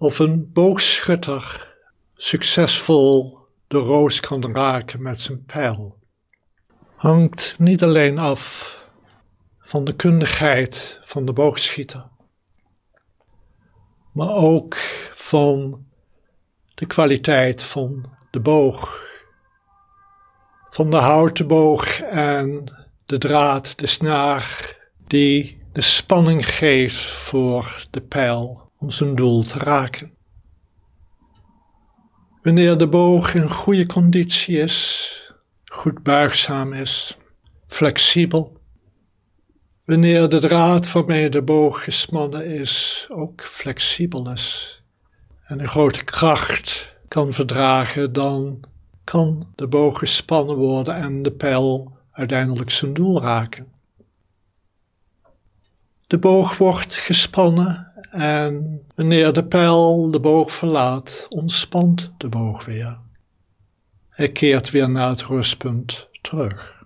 Of een boogschutter succesvol de roos kan raken met zijn pijl, hangt niet alleen af van de kundigheid van de boogschieter, maar ook van de kwaliteit van de boog, van de houten boog en de draad, de snaar, die de spanning geeft voor de pijl om zijn doel te raken. Wanneer de boog in goede conditie is, goed buigzaam is, flexibel, wanneer de draad waarmee de boog gespannen is ook flexibel is en een grote kracht kan verdragen, dan kan de boog gespannen worden en de pijl uiteindelijk zijn doel raken. De boog wordt gespannen en wanneer de pijl de boog verlaat, ontspant de boog weer. Hij keert weer naar het rustpunt terug.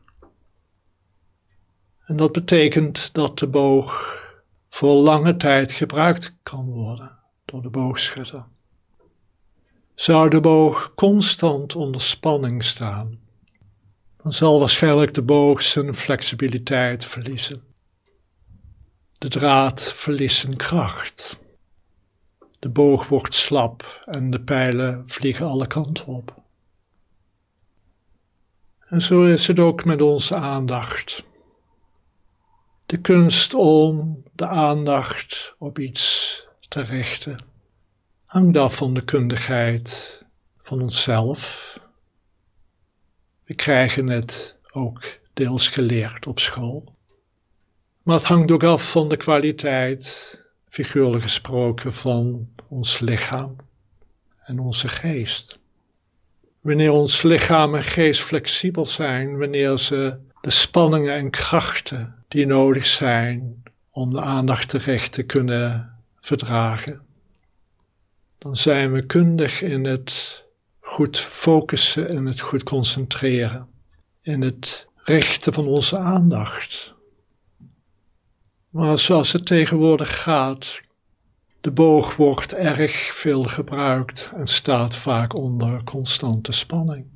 En dat betekent dat de boog voor lange tijd gebruikt kan worden door de boogschutter. Zou de boog constant onder spanning staan, dan zal waarschijnlijk de boog zijn flexibiliteit verliezen. De draad verliest zijn kracht. De boog wordt slap en de pijlen vliegen alle kanten op. En zo is het ook met onze aandacht. De kunst om de aandacht op iets te richten hangt af van de kundigheid van onszelf. We krijgen het ook deels geleerd op school. Maar het hangt ook af van de kwaliteit, figuurlijk gesproken, van ons lichaam en onze geest. Wanneer ons lichaam en geest flexibel zijn, wanneer ze de spanningen en krachten die nodig zijn om de aandacht terecht te kunnen verdragen, dan zijn we kundig in het goed focussen en het goed concentreren, in het richten van onze aandacht. Maar zoals het tegenwoordig gaat, de boog wordt erg veel gebruikt en staat vaak onder constante spanning.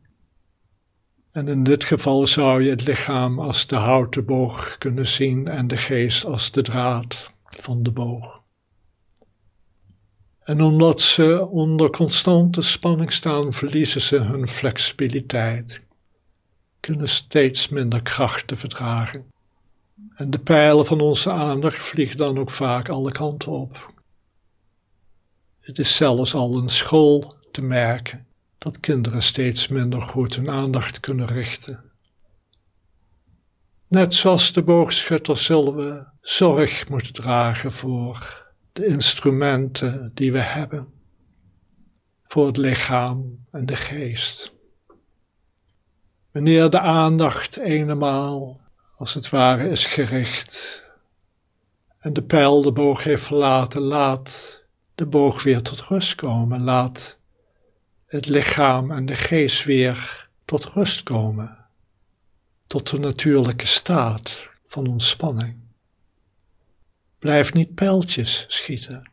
En in dit geval zou je het lichaam als de houten boog kunnen zien en de geest als de draad van de boog. En omdat ze onder constante spanning staan, verliezen ze hun flexibiliteit, kunnen steeds minder krachten verdragen. En de pijlen van onze aandacht vliegen dan ook vaak alle kanten op. Het is zelfs al in school te merken dat kinderen steeds minder goed hun aandacht kunnen richten. Net zoals de boogschutter zullen we zorg moeten dragen voor de instrumenten die we hebben, voor het lichaam en de geest. Wanneer de aandacht eenmaal, als het ware, is gericht en de pijl de boog heeft verlaten, laat de boog weer tot rust komen, laat het lichaam en de geest weer tot rust komen, tot de natuurlijke staat van ontspanning. Blijf niet pijltjes schieten.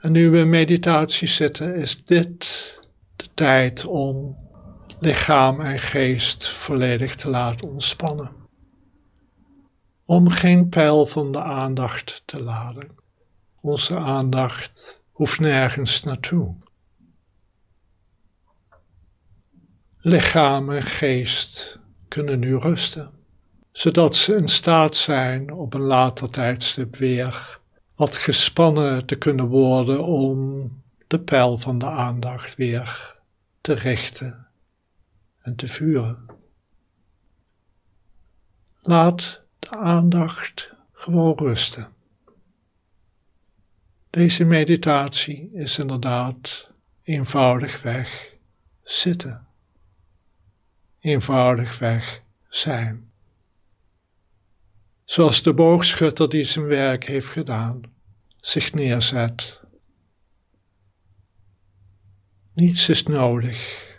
En nu we in meditatie zitten, is dit de tijd om lichaam en geest volledig te laten ontspannen. Om geen pijl van de aandacht te laden. Onze aandacht hoeft nergens naartoe. Lichaam en geest kunnen nu rusten, zodat ze in staat zijn op een later tijdstip weer wat gespannen te kunnen worden om de pijl van de aandacht weer te richten en te vuren. Laat de aandacht gewoon rusten. Deze meditatie is inderdaad eenvoudigweg zitten. Eenvoudigweg zijn. Zoals de boogschutter die zijn werk heeft gedaan, zich neerzet. Niets is nodig